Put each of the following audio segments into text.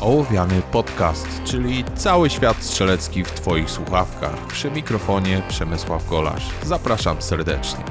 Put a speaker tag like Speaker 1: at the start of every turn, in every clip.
Speaker 1: Ołowiany Podcast, czyli cały świat strzelecki w Twoich słuchawkach. Przy mikrofonie Przemysław Golasz. Zapraszam serdecznie.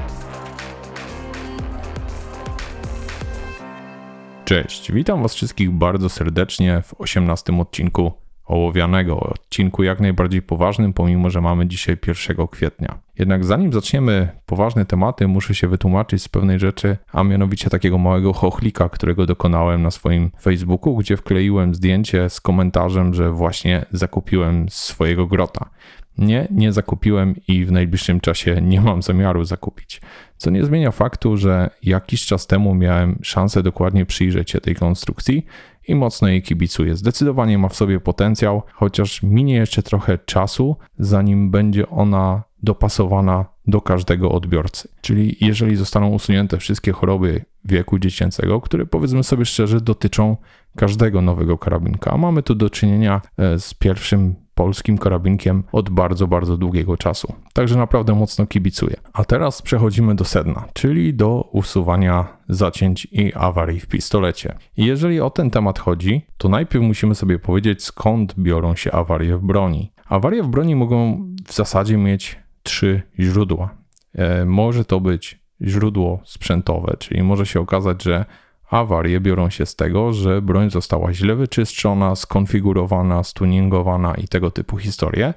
Speaker 1: Cześć, witam Was wszystkich bardzo serdecznie w 18 odcinku ołowianego, odcinku jak najbardziej poważnym, pomimo że mamy dzisiaj 1 kwietnia. Jednak zanim zaczniemy poważne tematy, muszę się wytłumaczyć z pewnej rzeczy, a mianowicie takiego małego chochlika, którego dokonałem na swoim Facebooku, gdzie wkleiłem zdjęcie z komentarzem, że właśnie zakupiłem swojego grota. Nie, nie zakupiłem i w najbliższym czasie nie mam zamiaru zakupić. Co nie zmienia faktu, że jakiś czas temu miałem szansę dokładnie przyjrzeć się tej konstrukcji i mocno jej kibicuję. Zdecydowanie ma w sobie potencjał, chociaż minie jeszcze trochę czasu, zanim będzie ona dopasowana do każdego odbiorcy. Czyli jeżeli zostaną usunięte wszystkie choroby wieku dziecięcego, które powiedzmy sobie szczerze dotyczą każdego nowego karabinka, a mamy tu do czynienia e, z pierwszym polskim karabinkiem od bardzo, bardzo długiego czasu. Także naprawdę mocno kibicuję. A teraz przechodzimy do sedna, czyli do usuwania zacięć i awarii w pistolecie. Jeżeli o ten temat chodzi, to najpierw musimy sobie powiedzieć skąd biorą się awarie w broni. Awarie w broni mogą w zasadzie mieć trzy źródła. E, może to być źródło sprzętowe, czyli może się okazać, że Awarie biorą się z tego, że broń została źle wyczyszczona, skonfigurowana, stuningowana i tego typu historie.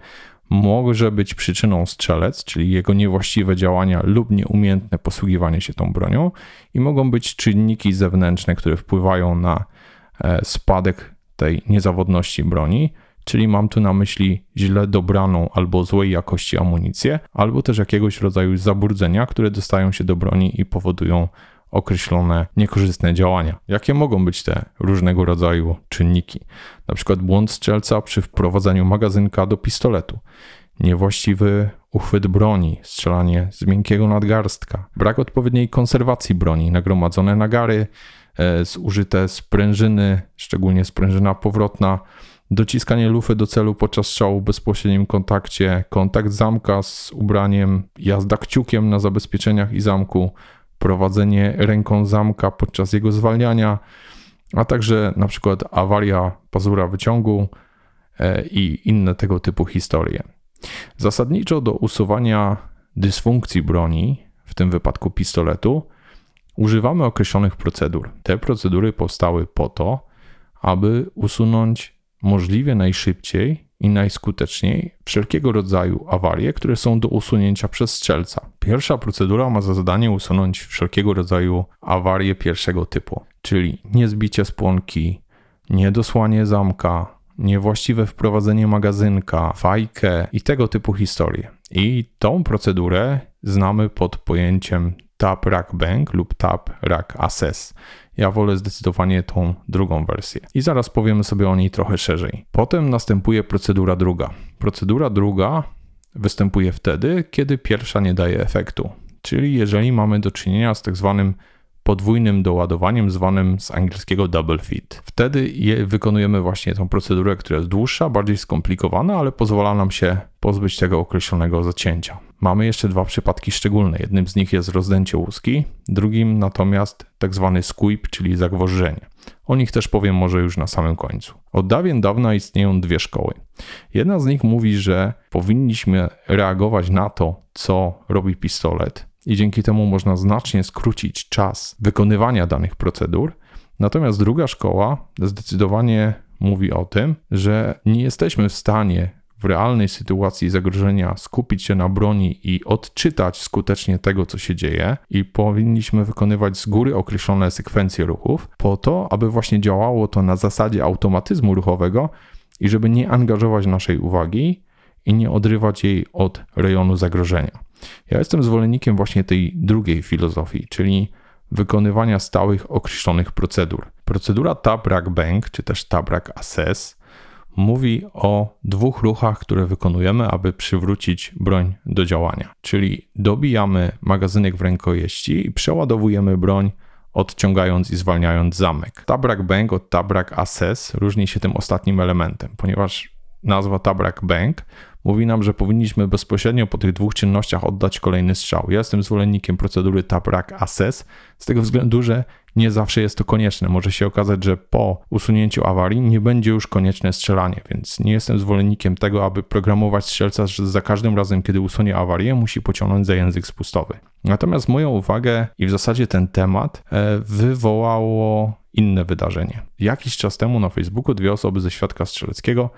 Speaker 1: Może być przyczyną strzelec, czyli jego niewłaściwe działania lub nieumiejętne posługiwanie się tą bronią, i mogą być czynniki zewnętrzne, które wpływają na e, spadek tej niezawodności broni, czyli mam tu na myśli źle dobraną albo złej jakości amunicję, albo też jakiegoś rodzaju zaburzenia, które dostają się do broni i powodują określone niekorzystne działania. Jakie mogą być te różnego rodzaju czynniki? Na przykład błąd strzelca przy wprowadzaniu magazynka do pistoletu, niewłaściwy uchwyt broni, strzelanie z miękkiego nadgarstka, brak odpowiedniej konserwacji broni, nagromadzone nagary, e, zużyte sprężyny, szczególnie sprężyna powrotna, dociskanie lufy do celu podczas strzału w bezpośrednim kontakcie, kontakt zamka z ubraniem, jazda kciukiem na zabezpieczeniach i zamku, prowadzenie ręką zamka podczas jego zwalniania, a także na przykład awaria pazura wyciągu e, i inne tego typu historie. Zasadniczo do usuwania dysfunkcji broni, w tym wypadku pistoletu, używamy określonych procedur. Te procedury powstały po to, aby usunąć możliwie najszybciej i najskuteczniej wszelkiego rodzaju awarie, które są do usunięcia przez strzelca. Pierwsza procedura ma za zadanie usunąć wszelkiego rodzaju awarie pierwszego typu, czyli niezbicie spłonki, niedosłanie zamka, niewłaściwe wprowadzenie magazynka, fajkę i tego typu historie. I tą procedurę znamy pod pojęciem Tap Rack Bank lub Tap Rack Assess. Ja wolę zdecydowanie tą drugą wersję. I zaraz powiemy sobie o niej trochę szerzej. Potem następuje procedura druga. Procedura druga występuje wtedy, kiedy pierwsza nie daje efektu. Czyli jeżeli mamy do czynienia z tak zwanym podwójnym doładowaniem, zwanym z angielskiego double fit. Wtedy wykonujemy właśnie tą procedurę, która jest dłuższa, bardziej skomplikowana, ale pozwala nam się pozbyć tego określonego zacięcia. Mamy jeszcze dwa przypadki szczególne. Jednym z nich jest rozdęcie łuski, drugim natomiast tak zwany squeep, czyli zagwożdżenie. O nich też powiem może już na samym końcu. Od dawien dawna istnieją dwie szkoły. Jedna z nich mówi, że powinniśmy reagować na to, co robi pistolet, i dzięki temu można znacznie skrócić czas wykonywania danych procedur. Natomiast druga szkoła zdecydowanie mówi o tym, że nie jesteśmy w stanie w realnej sytuacji zagrożenia skupić się na broni i odczytać skutecznie tego, co się dzieje, i powinniśmy wykonywać z góry określone sekwencje ruchów, po to, aby właśnie działało to na zasadzie automatyzmu ruchowego i żeby nie angażować naszej uwagi i nie odrywać jej od rejonu zagrożenia. Ja jestem zwolennikiem właśnie tej drugiej filozofii, czyli wykonywania stałych określonych procedur. Procedura Tabrak Bank, czy też Tabrak Assess, mówi o dwóch ruchach, które wykonujemy, aby przywrócić broń do działania. Czyli dobijamy magazynek w rękojeści i przeładowujemy broń, odciągając i zwalniając zamek. Tabrak Bank od Tabrak Assess różni się tym ostatnim elementem, ponieważ nazwa Tabrak Bank mówi nam, że powinniśmy bezpośrednio po tych dwóch czynnościach oddać kolejny strzał. Ja jestem zwolennikiem procedury Tabrak Assess z tego względu, że nie zawsze jest to konieczne. Może się okazać, że po usunięciu awarii nie będzie już konieczne strzelanie, więc nie jestem zwolennikiem tego, aby programować strzelca, że za każdym razem, kiedy usunie awarię, musi pociągnąć za język spustowy. Natomiast moją uwagę i w zasadzie ten temat e, wywołało inne wydarzenie. Jakiś czas temu na Facebooku dwie osoby ze świadka strzeleckiego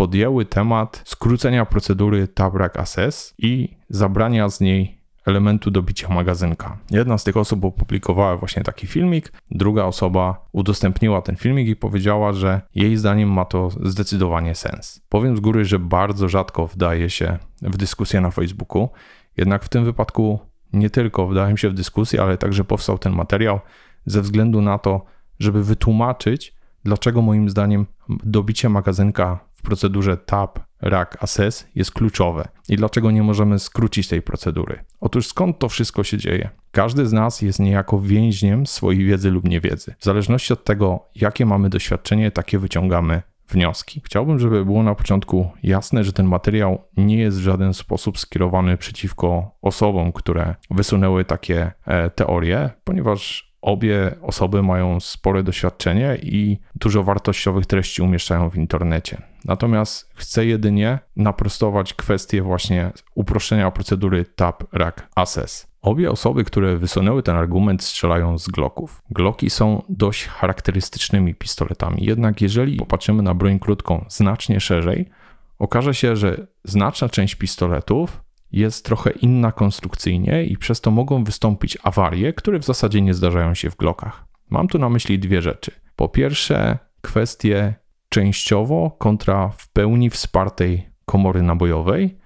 Speaker 1: podjęły temat skrócenia procedury Tabrak Assess i zabrania z niej elementu do bicia magazynka. Jedna z tych osób opublikowała właśnie taki filmik, druga osoba udostępniła ten filmik i powiedziała, że jej zdaniem ma to zdecydowanie sens. Powiem z góry, że bardzo rzadko wdaje się w dyskusję na Facebooku, jednak w tym wypadku nie tylko wdałem się w dyskusję, ale także powstał ten materiał ze względu na to, żeby wytłumaczyć, dlaczego moim zdaniem dobicie magazynka w procedurze TAP, RAK, ASES jest kluczowe i dlaczego nie możemy skrócić tej procedury. Otóż skąd to wszystko się dzieje? Każdy z nas jest niejako więźniem swojej wiedzy lub niewiedzy. W zależności od tego, jakie mamy doświadczenie, takie wyciągamy wnioski. Chciałbym, żeby było na początku jasne, że ten materiał nie jest w żaden sposób skierowany przeciwko osobom, które wysunęły takie e, teorie, ponieważ Obie osoby mają spore doświadczenie i dużo wartościowych treści umieszczają w internecie. Natomiast chcę jedynie naprostować kwestię właśnie uproszczenia procedury TAP, RAK, ASES. Obie osoby, które wysunęły ten argument, strzelają z Glocków. Glocki są dość charakterystycznymi pistoletami, jednak jeżeli popatrzymy na broń krótką znacznie szerzej, okaże się, że znaczna część pistoletów jest trochę inna konstrukcyjnie i przez to mogą wystąpić awarie, które w zasadzie nie zdarzają się w Glockach. Mam tu na myśli dwie rzeczy. Po pierwsze, kwestie częściowo kontra w pełni wspartej komory nabojowej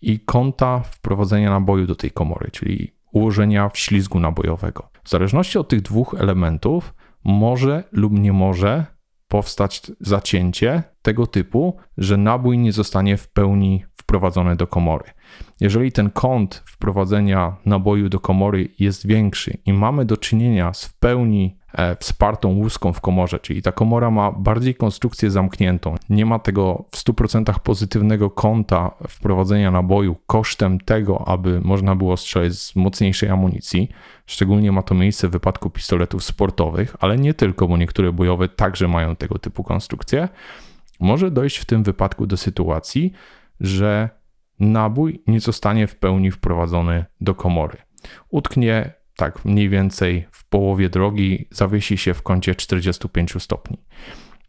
Speaker 1: i kąta wprowadzenia naboju do tej komory, czyli ułożenia w ślizgu nabojowego. W zależności od tych dwóch elementów może lub nie może powstać zacięcie tego typu, że nabój nie zostanie w pełni wprowadzony do komory. Jeżeli ten kąt wprowadzenia naboju do komory jest większy i mamy do czynienia z w pełni wspartą łuską w komorze, czyli ta komora ma bardziej konstrukcję zamkniętą, nie ma tego w 100% pozytywnego kąta wprowadzenia naboju kosztem tego, aby można było strzelać z mocniejszej amunicji. Szczególnie ma to miejsce w wypadku pistoletów sportowych, ale nie tylko, bo niektóre bojowe także mają tego typu konstrukcje. Może dojść w tym wypadku do sytuacji, że nabój nie zostanie w pełni wprowadzony do komory. Utknie tak mniej więcej w połowie drogi, zawiesi się w kącie 45 stopni.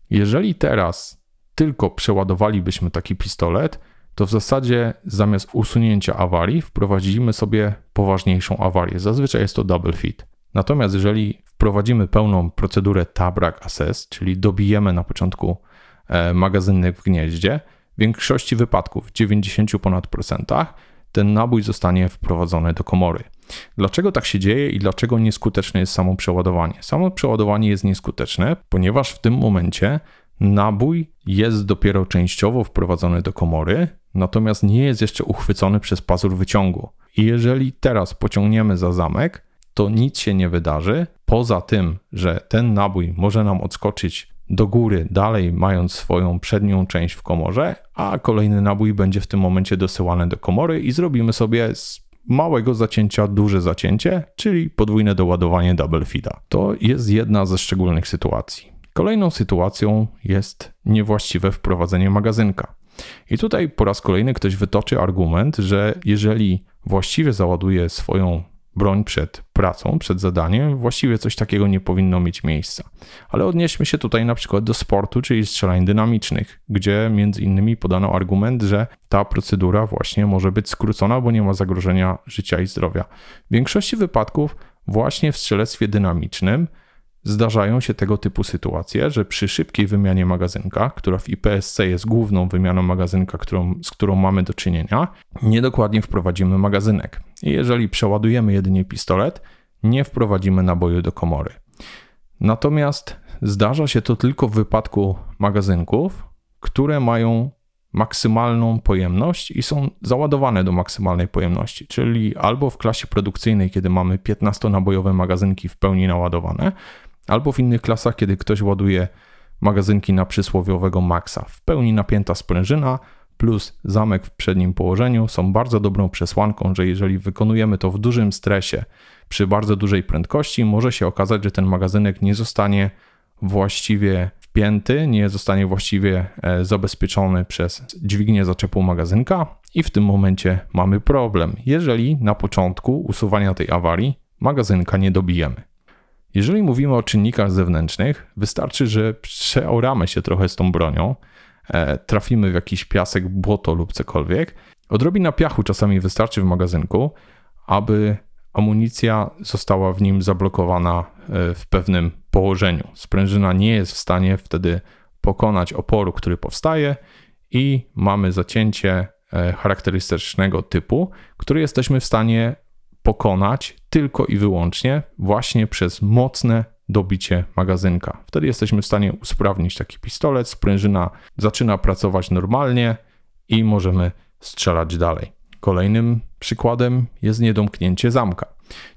Speaker 1: Jeżeli teraz tylko przeładowalibyśmy taki pistolet, to w zasadzie zamiast usunięcia awarii wprowadzimy sobie poważniejszą awarię. Zazwyczaj jest to double fit. Natomiast jeżeli wprowadzimy pełną procedurę tabrak assess, czyli dobijemy na początku e, magazynek w gnieździe, w większości wypadków, w 90 ponad procentach, ten nabój zostanie wprowadzony do komory. Dlaczego tak się dzieje i dlaczego nieskuteczne jest samo przeładowanie? Samo przeładowanie jest nieskuteczne, ponieważ w tym momencie nabój jest dopiero częściowo wprowadzony do komory, natomiast nie jest jeszcze uchwycony przez pazur wyciągu. I jeżeli teraz pociągniemy za zamek, to nic się nie wydarzy, poza tym, że ten nabój może nam odskoczyć do góry, dalej mając swoją przednią część w komorze, a kolejny nabój będzie w tym momencie dosyłany do komory i zrobimy sobie z małego zacięcia duże zacięcie, czyli podwójne doładowanie double feeda. To jest jedna ze szczególnych sytuacji. Kolejną sytuacją jest niewłaściwe wprowadzenie magazynka. I tutaj po raz kolejny ktoś wytoczy argument, że jeżeli właściwie załaduje swoją broń przed pracą, przed zadaniem, właściwie coś takiego nie powinno mieć miejsca. Ale odnieśmy się tutaj na przykład do sportu, czyli strzelań dynamicznych, gdzie między innymi podano argument, że ta procedura właśnie może być skrócona, bo nie ma zagrożenia życia i zdrowia. W większości wypadków właśnie w strzelectwie dynamicznym Zdarzają się tego typu sytuacje, że przy szybkiej wymianie magazynka, która w IPSC jest główną wymianą magazynka, którą, z którą mamy do czynienia, niedokładnie wprowadzimy magazynek. I jeżeli przeładujemy jedynie pistolet, nie wprowadzimy naboju do komory. Natomiast zdarza się to tylko w wypadku magazynków, które mają maksymalną pojemność i są załadowane do maksymalnej pojemności, czyli albo w klasie produkcyjnej, kiedy mamy 15-nabojowe magazynki w pełni naładowane, Albo w innych klasach, kiedy ktoś ładuje magazynki na przysłowiowego maksa. W pełni napięta sprężyna plus zamek w przednim położeniu są bardzo dobrą przesłanką, że jeżeli wykonujemy to w dużym stresie przy bardzo dużej prędkości może się okazać, że ten magazynek nie zostanie właściwie wpięty, nie zostanie właściwie e, zabezpieczony przez dźwignię zaczepu magazynka i w tym momencie mamy problem, jeżeli na początku usuwania tej awarii magazynka nie dobijemy. Jeżeli mówimy o czynnikach zewnętrznych, wystarczy, że przeoramy się trochę z tą bronią, e, trafimy w jakiś piasek, błoto lub cokolwiek. Odrobina piachu czasami wystarczy w magazynku, aby amunicja została w nim zablokowana e, w pewnym położeniu. Sprężyna nie jest w stanie wtedy pokonać oporu, który powstaje, i mamy zacięcie e, charakterystycznego typu, który jesteśmy w stanie pokonać tylko i wyłącznie właśnie przez mocne dobicie magazynka. Wtedy jesteśmy w stanie usprawnić taki pistolet, sprężyna zaczyna pracować normalnie i możemy strzelać dalej. Kolejnym przykładem jest niedomknięcie zamka.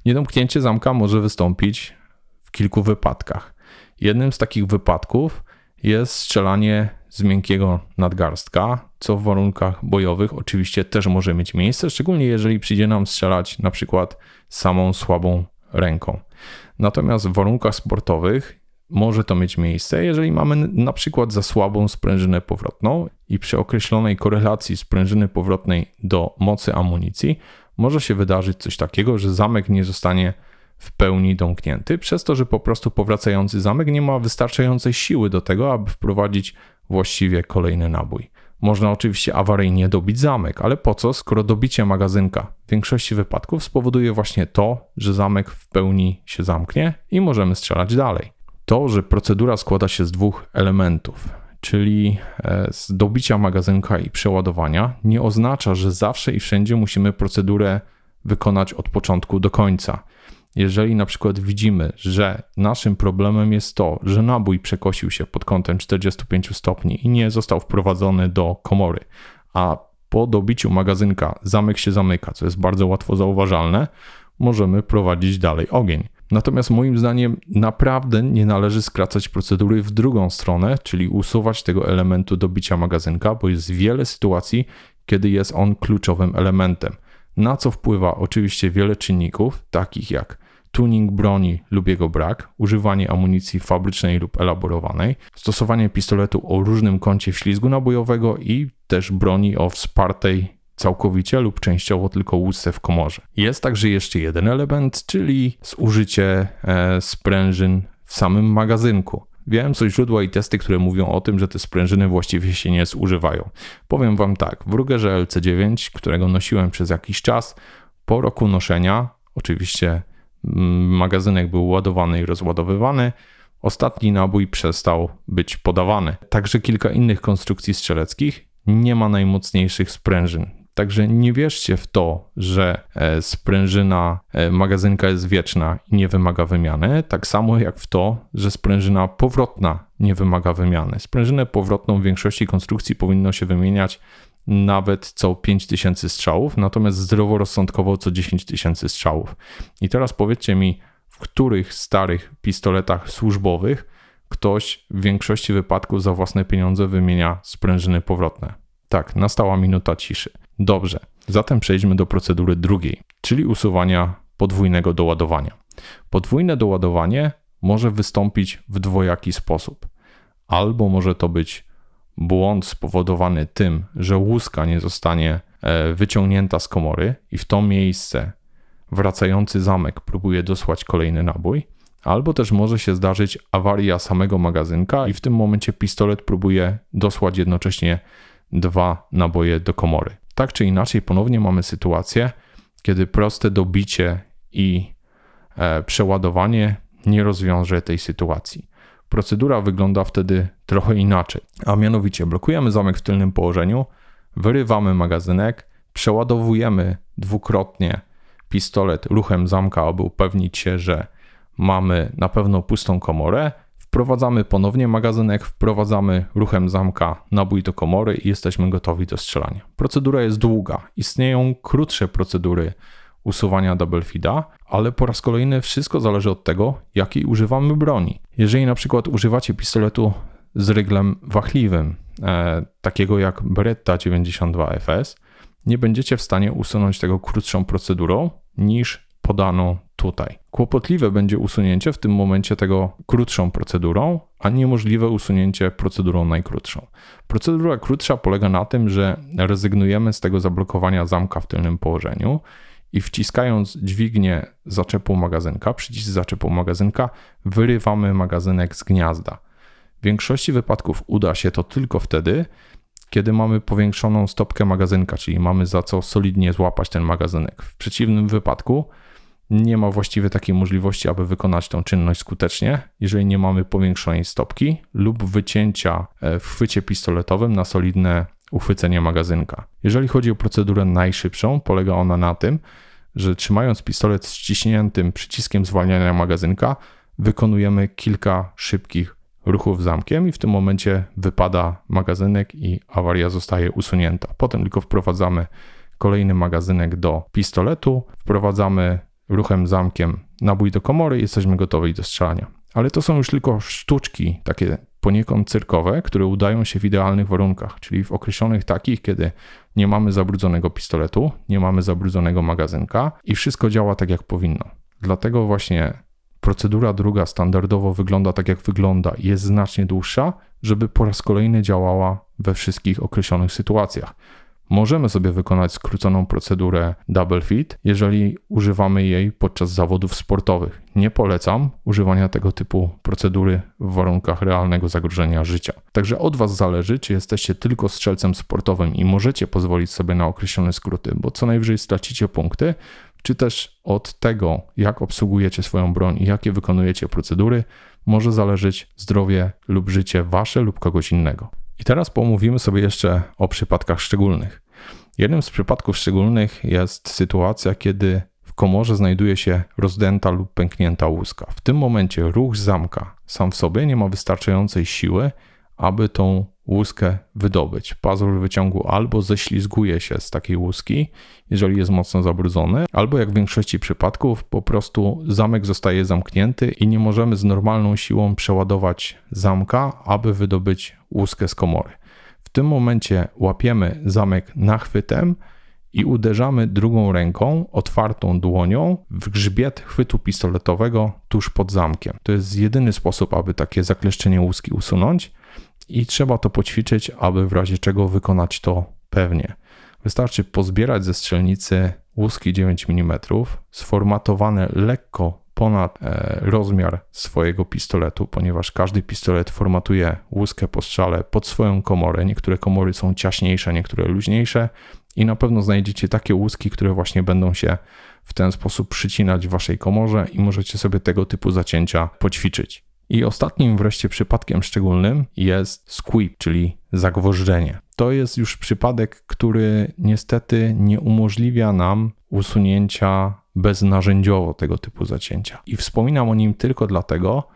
Speaker 1: Niedomknięcie zamka może wystąpić w kilku wypadkach. Jednym z takich wypadków jest strzelanie z miękkiego nadgarstka, co w warunkach bojowych oczywiście też może mieć miejsce, szczególnie jeżeli przyjdzie nam strzelać na przykład samą słabą ręką. Natomiast w warunkach sportowych może to mieć miejsce, jeżeli mamy na przykład za słabą sprężynę powrotną i przy określonej korelacji sprężyny powrotnej do mocy amunicji może się wydarzyć coś takiego, że zamek nie zostanie w pełni domknięty, przez to, że po prostu powracający zamek nie ma wystarczającej siły do tego, aby wprowadzić właściwie kolejny nabój. Można oczywiście awaryjnie dobić zamek, ale po co, skoro dobicie magazynka w większości wypadków spowoduje właśnie to, że zamek w pełni się zamknie i możemy strzelać dalej. To, że procedura składa się z dwóch elementów, czyli e, z dobicia magazynka i przeładowania, nie oznacza, że zawsze i wszędzie musimy procedurę wykonać od początku do końca. Jeżeli na przykład widzimy, że naszym problemem jest to, że nabój przekosił się pod kątem 45 stopni i nie został wprowadzony do komory, a po dobiciu magazynka zamek się zamyka, co jest bardzo łatwo zauważalne, możemy prowadzić dalej ogień. Natomiast moim zdaniem naprawdę nie należy skracać procedury w drugą stronę, czyli usuwać tego elementu dobicia magazynka, bo jest wiele sytuacji, kiedy jest on kluczowym elementem. Na co wpływa oczywiście wiele czynników, takich jak tuning broni lub jego brak, używanie amunicji fabrycznej lub elaborowanej, stosowanie pistoletu o różnym kącie ślizgu nabojowego i też broni o wspartej całkowicie lub częściowo tylko łusce w komorze. Jest także jeszcze jeden element, czyli zużycie e, sprężyn w samym magazynku. Wiem, są źródła i testy, które mówią o tym, że te sprężyny właściwie się nie zużywają. Powiem Wam tak, w Rugerze LC9, którego nosiłem przez jakiś czas, po roku noszenia, oczywiście magazynek był ładowany i rozładowywany, ostatni nabój przestał być podawany. Także kilka innych konstrukcji strzeleckich nie ma najmocniejszych sprężyn. Także nie wierzcie w to, że e, sprężyna e, magazynka jest wieczna i nie wymaga wymiany, tak samo jak w to, że sprężyna powrotna nie wymaga wymiany. Sprężynę powrotną w większości konstrukcji powinno się wymieniać nawet co 5000 strzałów, natomiast zdroworozsądkowo co 10 tysięcy strzałów. I teraz powiedzcie mi, w których starych pistoletach służbowych ktoś w większości wypadków za własne pieniądze wymienia sprężyny powrotne. Tak, nastała minuta ciszy. Dobrze, zatem przejdźmy do procedury drugiej, czyli usuwania podwójnego doładowania. Podwójne doładowanie może wystąpić w dwojaki sposób. Albo może to być błąd spowodowany tym, że łuska nie zostanie e, wyciągnięta z komory i w to miejsce wracający zamek próbuje dosłać kolejny nabój, albo też może się zdarzyć awaria samego magazynka i w tym momencie pistolet próbuje dosłać jednocześnie dwa naboje do komory. Tak czy inaczej, ponownie mamy sytuację, kiedy proste dobicie i e, przeładowanie nie rozwiąże tej sytuacji. Procedura wygląda wtedy trochę inaczej, a mianowicie blokujemy zamek w tylnym położeniu, wyrywamy magazynek, przeładowujemy dwukrotnie pistolet ruchem zamka, aby upewnić się, że mamy na pewno pustą komorę Wprowadzamy ponownie magazynek, wprowadzamy ruchem zamka nabój do komory i jesteśmy gotowi do strzelania. Procedura jest długa. Istnieją krótsze procedury usuwania double feeda, ale po raz kolejny wszystko zależy od tego, jakiej używamy broni. Jeżeli na przykład używacie pistoletu z ryglem wachliwym, e, takiego jak Beretta 92 FS, nie będziecie w stanie usunąć tego krótszą procedurą niż podaną tu tutaj. Kłopotliwe będzie usunięcie w tym momencie tego krótszą procedurą, a niemożliwe usunięcie procedurą najkrótszą. Procedura krótsza polega na tym, że rezygnujemy z tego zablokowania zamka w tylnym położeniu i wciskając dźwignię zaczepu magazynka, przycisk zaczepu magazynka, wyrywamy magazynek z gniazda. W większości wypadków uda się to tylko wtedy, kiedy mamy powiększoną stopkę magazynka, czyli mamy za co solidnie złapać ten magazynek. W przeciwnym wypadku nie ma właściwie takiej możliwości, aby wykonać tą czynność skutecznie, jeżeli nie mamy powiększonej stopki lub wycięcia e, w chwycie pistoletowym na solidne uchwycenie magazynka. Jeżeli chodzi o procedurę najszybszą, polega ona na tym, że trzymając pistolet z ściśniętym przyciskiem zwalniania magazynka, wykonujemy kilka szybkich ruchów zamkiem i w tym momencie wypada magazynek i awaria zostaje usunięta. Potem tylko wprowadzamy kolejny magazynek do pistoletu, wprowadzamy ruchem zamkiem nabój do komory i jesteśmy gotowi do strzelania. Ale to są już tylko sztuczki, takie poniekąd cyrkowe, które udają się w idealnych warunkach, czyli w określonych takich, kiedy nie mamy zabrudzonego pistoletu, nie mamy zabrudzonego magazynka i wszystko działa tak jak powinno. Dlatego właśnie procedura druga standardowo wygląda tak jak wygląda i jest znacznie dłuższa, żeby po raz kolejny działała we wszystkich określonych sytuacjach. Możemy sobie wykonać skróconą procedurę double fit, jeżeli używamy jej podczas zawodów sportowych. Nie polecam używania tego typu procedury w warunkach realnego zagrożenia życia. Także od Was zależy, czy jesteście tylko strzelcem sportowym i możecie pozwolić sobie na określone skróty, bo co najwyżej stracicie punkty, czy też od tego, jak obsługujecie swoją broń i jakie wykonujecie procedury, może zależeć zdrowie lub życie Wasze lub kogoś innego. I teraz pomówimy sobie jeszcze o przypadkach szczególnych. Jednym z przypadków szczególnych jest sytuacja, kiedy w komorze znajduje się rozdęta lub pęknięta łuska. W tym momencie ruch zamka sam w sobie nie ma wystarczającej siły, aby tą łuskę wydobyć. Pazur wyciągu albo ześlizguje się z takiej łuski, jeżeli jest mocno zabrudzony, albo jak w większości przypadków po prostu zamek zostaje zamknięty i nie możemy z normalną siłą przeładować zamka, aby wydobyć łuskę z komory. W tym momencie łapiemy zamek nachwytem i uderzamy drugą ręką, otwartą dłonią, w grzbiet chwytu pistoletowego tuż pod zamkiem. To jest jedyny sposób, aby takie zakleszczenie łuski usunąć i trzeba to poćwiczyć, aby w razie czego wykonać to pewnie. Wystarczy pozbierać ze strzelnicy łuski 9 mm, sformatowane lekko ponad e, rozmiar swojego pistoletu, ponieważ każdy pistolet formatuje łuskę po strzale pod swoją komorę. Niektóre komory są ciaśniejsze, niektóre luźniejsze i na pewno znajdziecie takie łuski, które właśnie będą się w ten sposób przycinać w waszej komorze i możecie sobie tego typu zacięcia poćwiczyć. I ostatnim wreszcie przypadkiem szczególnym jest squeak, czyli zagwożdżenie. To jest już przypadek, który niestety nie umożliwia nam usunięcia beznarzędziowo tego typu zacięcia. I wspominam o nim tylko dlatego,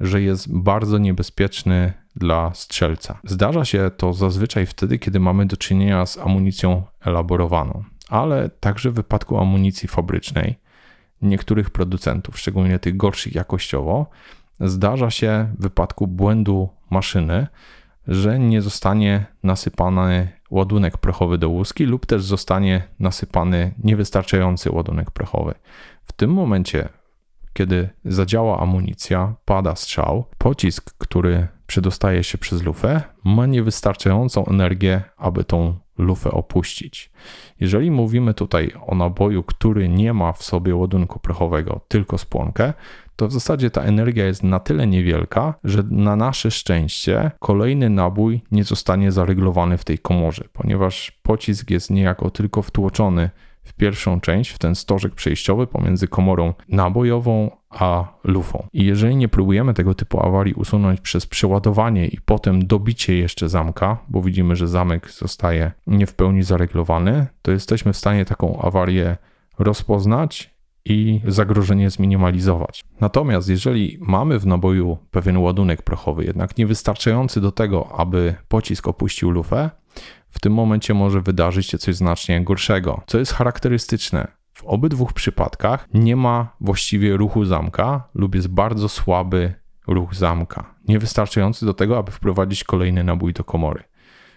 Speaker 1: że jest bardzo niebezpieczny dla strzelca. Zdarza się to zazwyczaj wtedy, kiedy mamy do czynienia z amunicją elaborowaną, ale także w wypadku amunicji fabrycznej niektórych producentów, szczególnie tych gorszych jakościowo, zdarza się w wypadku błędu maszyny, że nie zostanie nasypany ładunek prochowy do łuski lub też zostanie nasypany niewystarczający ładunek prochowy. W tym momencie, kiedy zadziała amunicja, pada strzał, pocisk, który przedostaje się przez lufę, ma niewystarczającą energię, aby tą lufę opuścić. Jeżeli mówimy tutaj o naboju, który nie ma w sobie ładunku prochowego, tylko spłonkę, to w zasadzie ta energia jest na tyle niewielka, że na nasze szczęście kolejny nabój nie zostanie zareglowany w tej komorze, ponieważ pocisk jest niejako tylko wtłoczony w pierwszą część, w ten stożek przejściowy pomiędzy komorą nabojową a lufą. I jeżeli nie próbujemy tego typu awarii usunąć przez przeładowanie i potem dobicie jeszcze zamka, bo widzimy, że zamek zostaje nie w pełni zareglowany, to jesteśmy w stanie taką awarię rozpoznać i zagrożenie zminimalizować. Natomiast jeżeli mamy w naboju pewien ładunek prochowy, jednak niewystarczający do tego, aby pocisk opuścił lufę, w tym momencie może wydarzyć się coś znacznie gorszego, co jest charakterystyczne. W obydwu przypadkach nie ma właściwie ruchu zamka lub jest bardzo słaby ruch zamka, niewystarczający do tego, aby wprowadzić kolejny nabój do komory.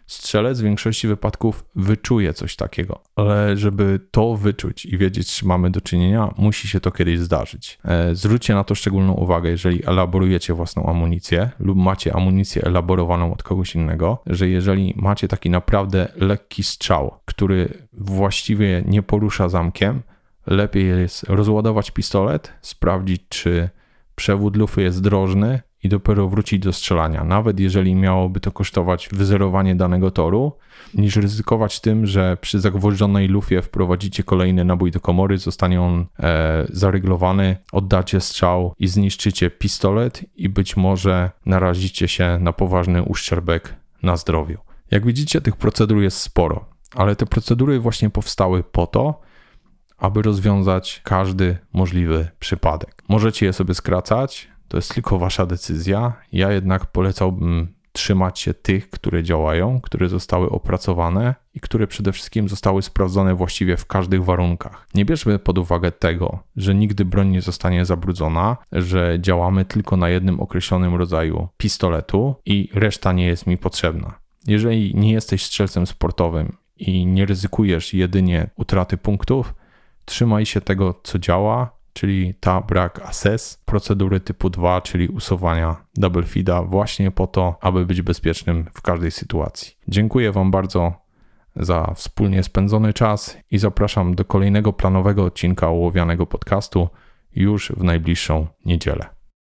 Speaker 1: Strzelec w większości wypadków wyczuje coś takiego, ale żeby to wyczuć i wiedzieć, czy mamy do czynienia, musi się to kiedyś zdarzyć. E, zwróćcie na to szczególną uwagę, jeżeli elaborujecie własną amunicję lub macie amunicję elaborowaną od kogoś innego, że jeżeli macie taki naprawdę lekki strzał, który właściwie nie porusza zamkiem, lepiej jest rozładować pistolet, sprawdzić, czy przewód lufy jest drożny i dopiero wrócić do strzelania, nawet jeżeli miałoby to kosztować wyzerowanie danego toru, niż ryzykować tym, że przy zagwożdżonej lufie wprowadzicie kolejny nabój do komory, zostanie on e, zaryglowany, oddacie strzał i zniszczycie pistolet i być może narazicie się na poważny uszczerbek na zdrowiu. Jak widzicie, tych procedur jest sporo, ale te procedury właśnie powstały po to, aby rozwiązać każdy możliwy przypadek. Możecie je sobie skracać, to jest tylko wasza decyzja. Ja jednak polecałbym trzymać się tych, które działają, które zostały opracowane i które przede wszystkim zostały sprawdzone właściwie w każdych warunkach. Nie bierzmy pod uwagę tego, że nigdy broń nie zostanie zabrudzona, że działamy tylko na jednym określonym rodzaju pistoletu i reszta nie jest mi potrzebna. Jeżeli nie jesteś strzelcem sportowym i nie ryzykujesz jedynie utraty punktów, trzymaj się tego, co działa, czyli ta brak assess, procedury typu 2, czyli usuwania double feeda właśnie po to, aby być bezpiecznym w każdej sytuacji. Dziękuję Wam bardzo za wspólnie spędzony czas i zapraszam do kolejnego planowego odcinka ołowianego podcastu już w najbliższą niedzielę.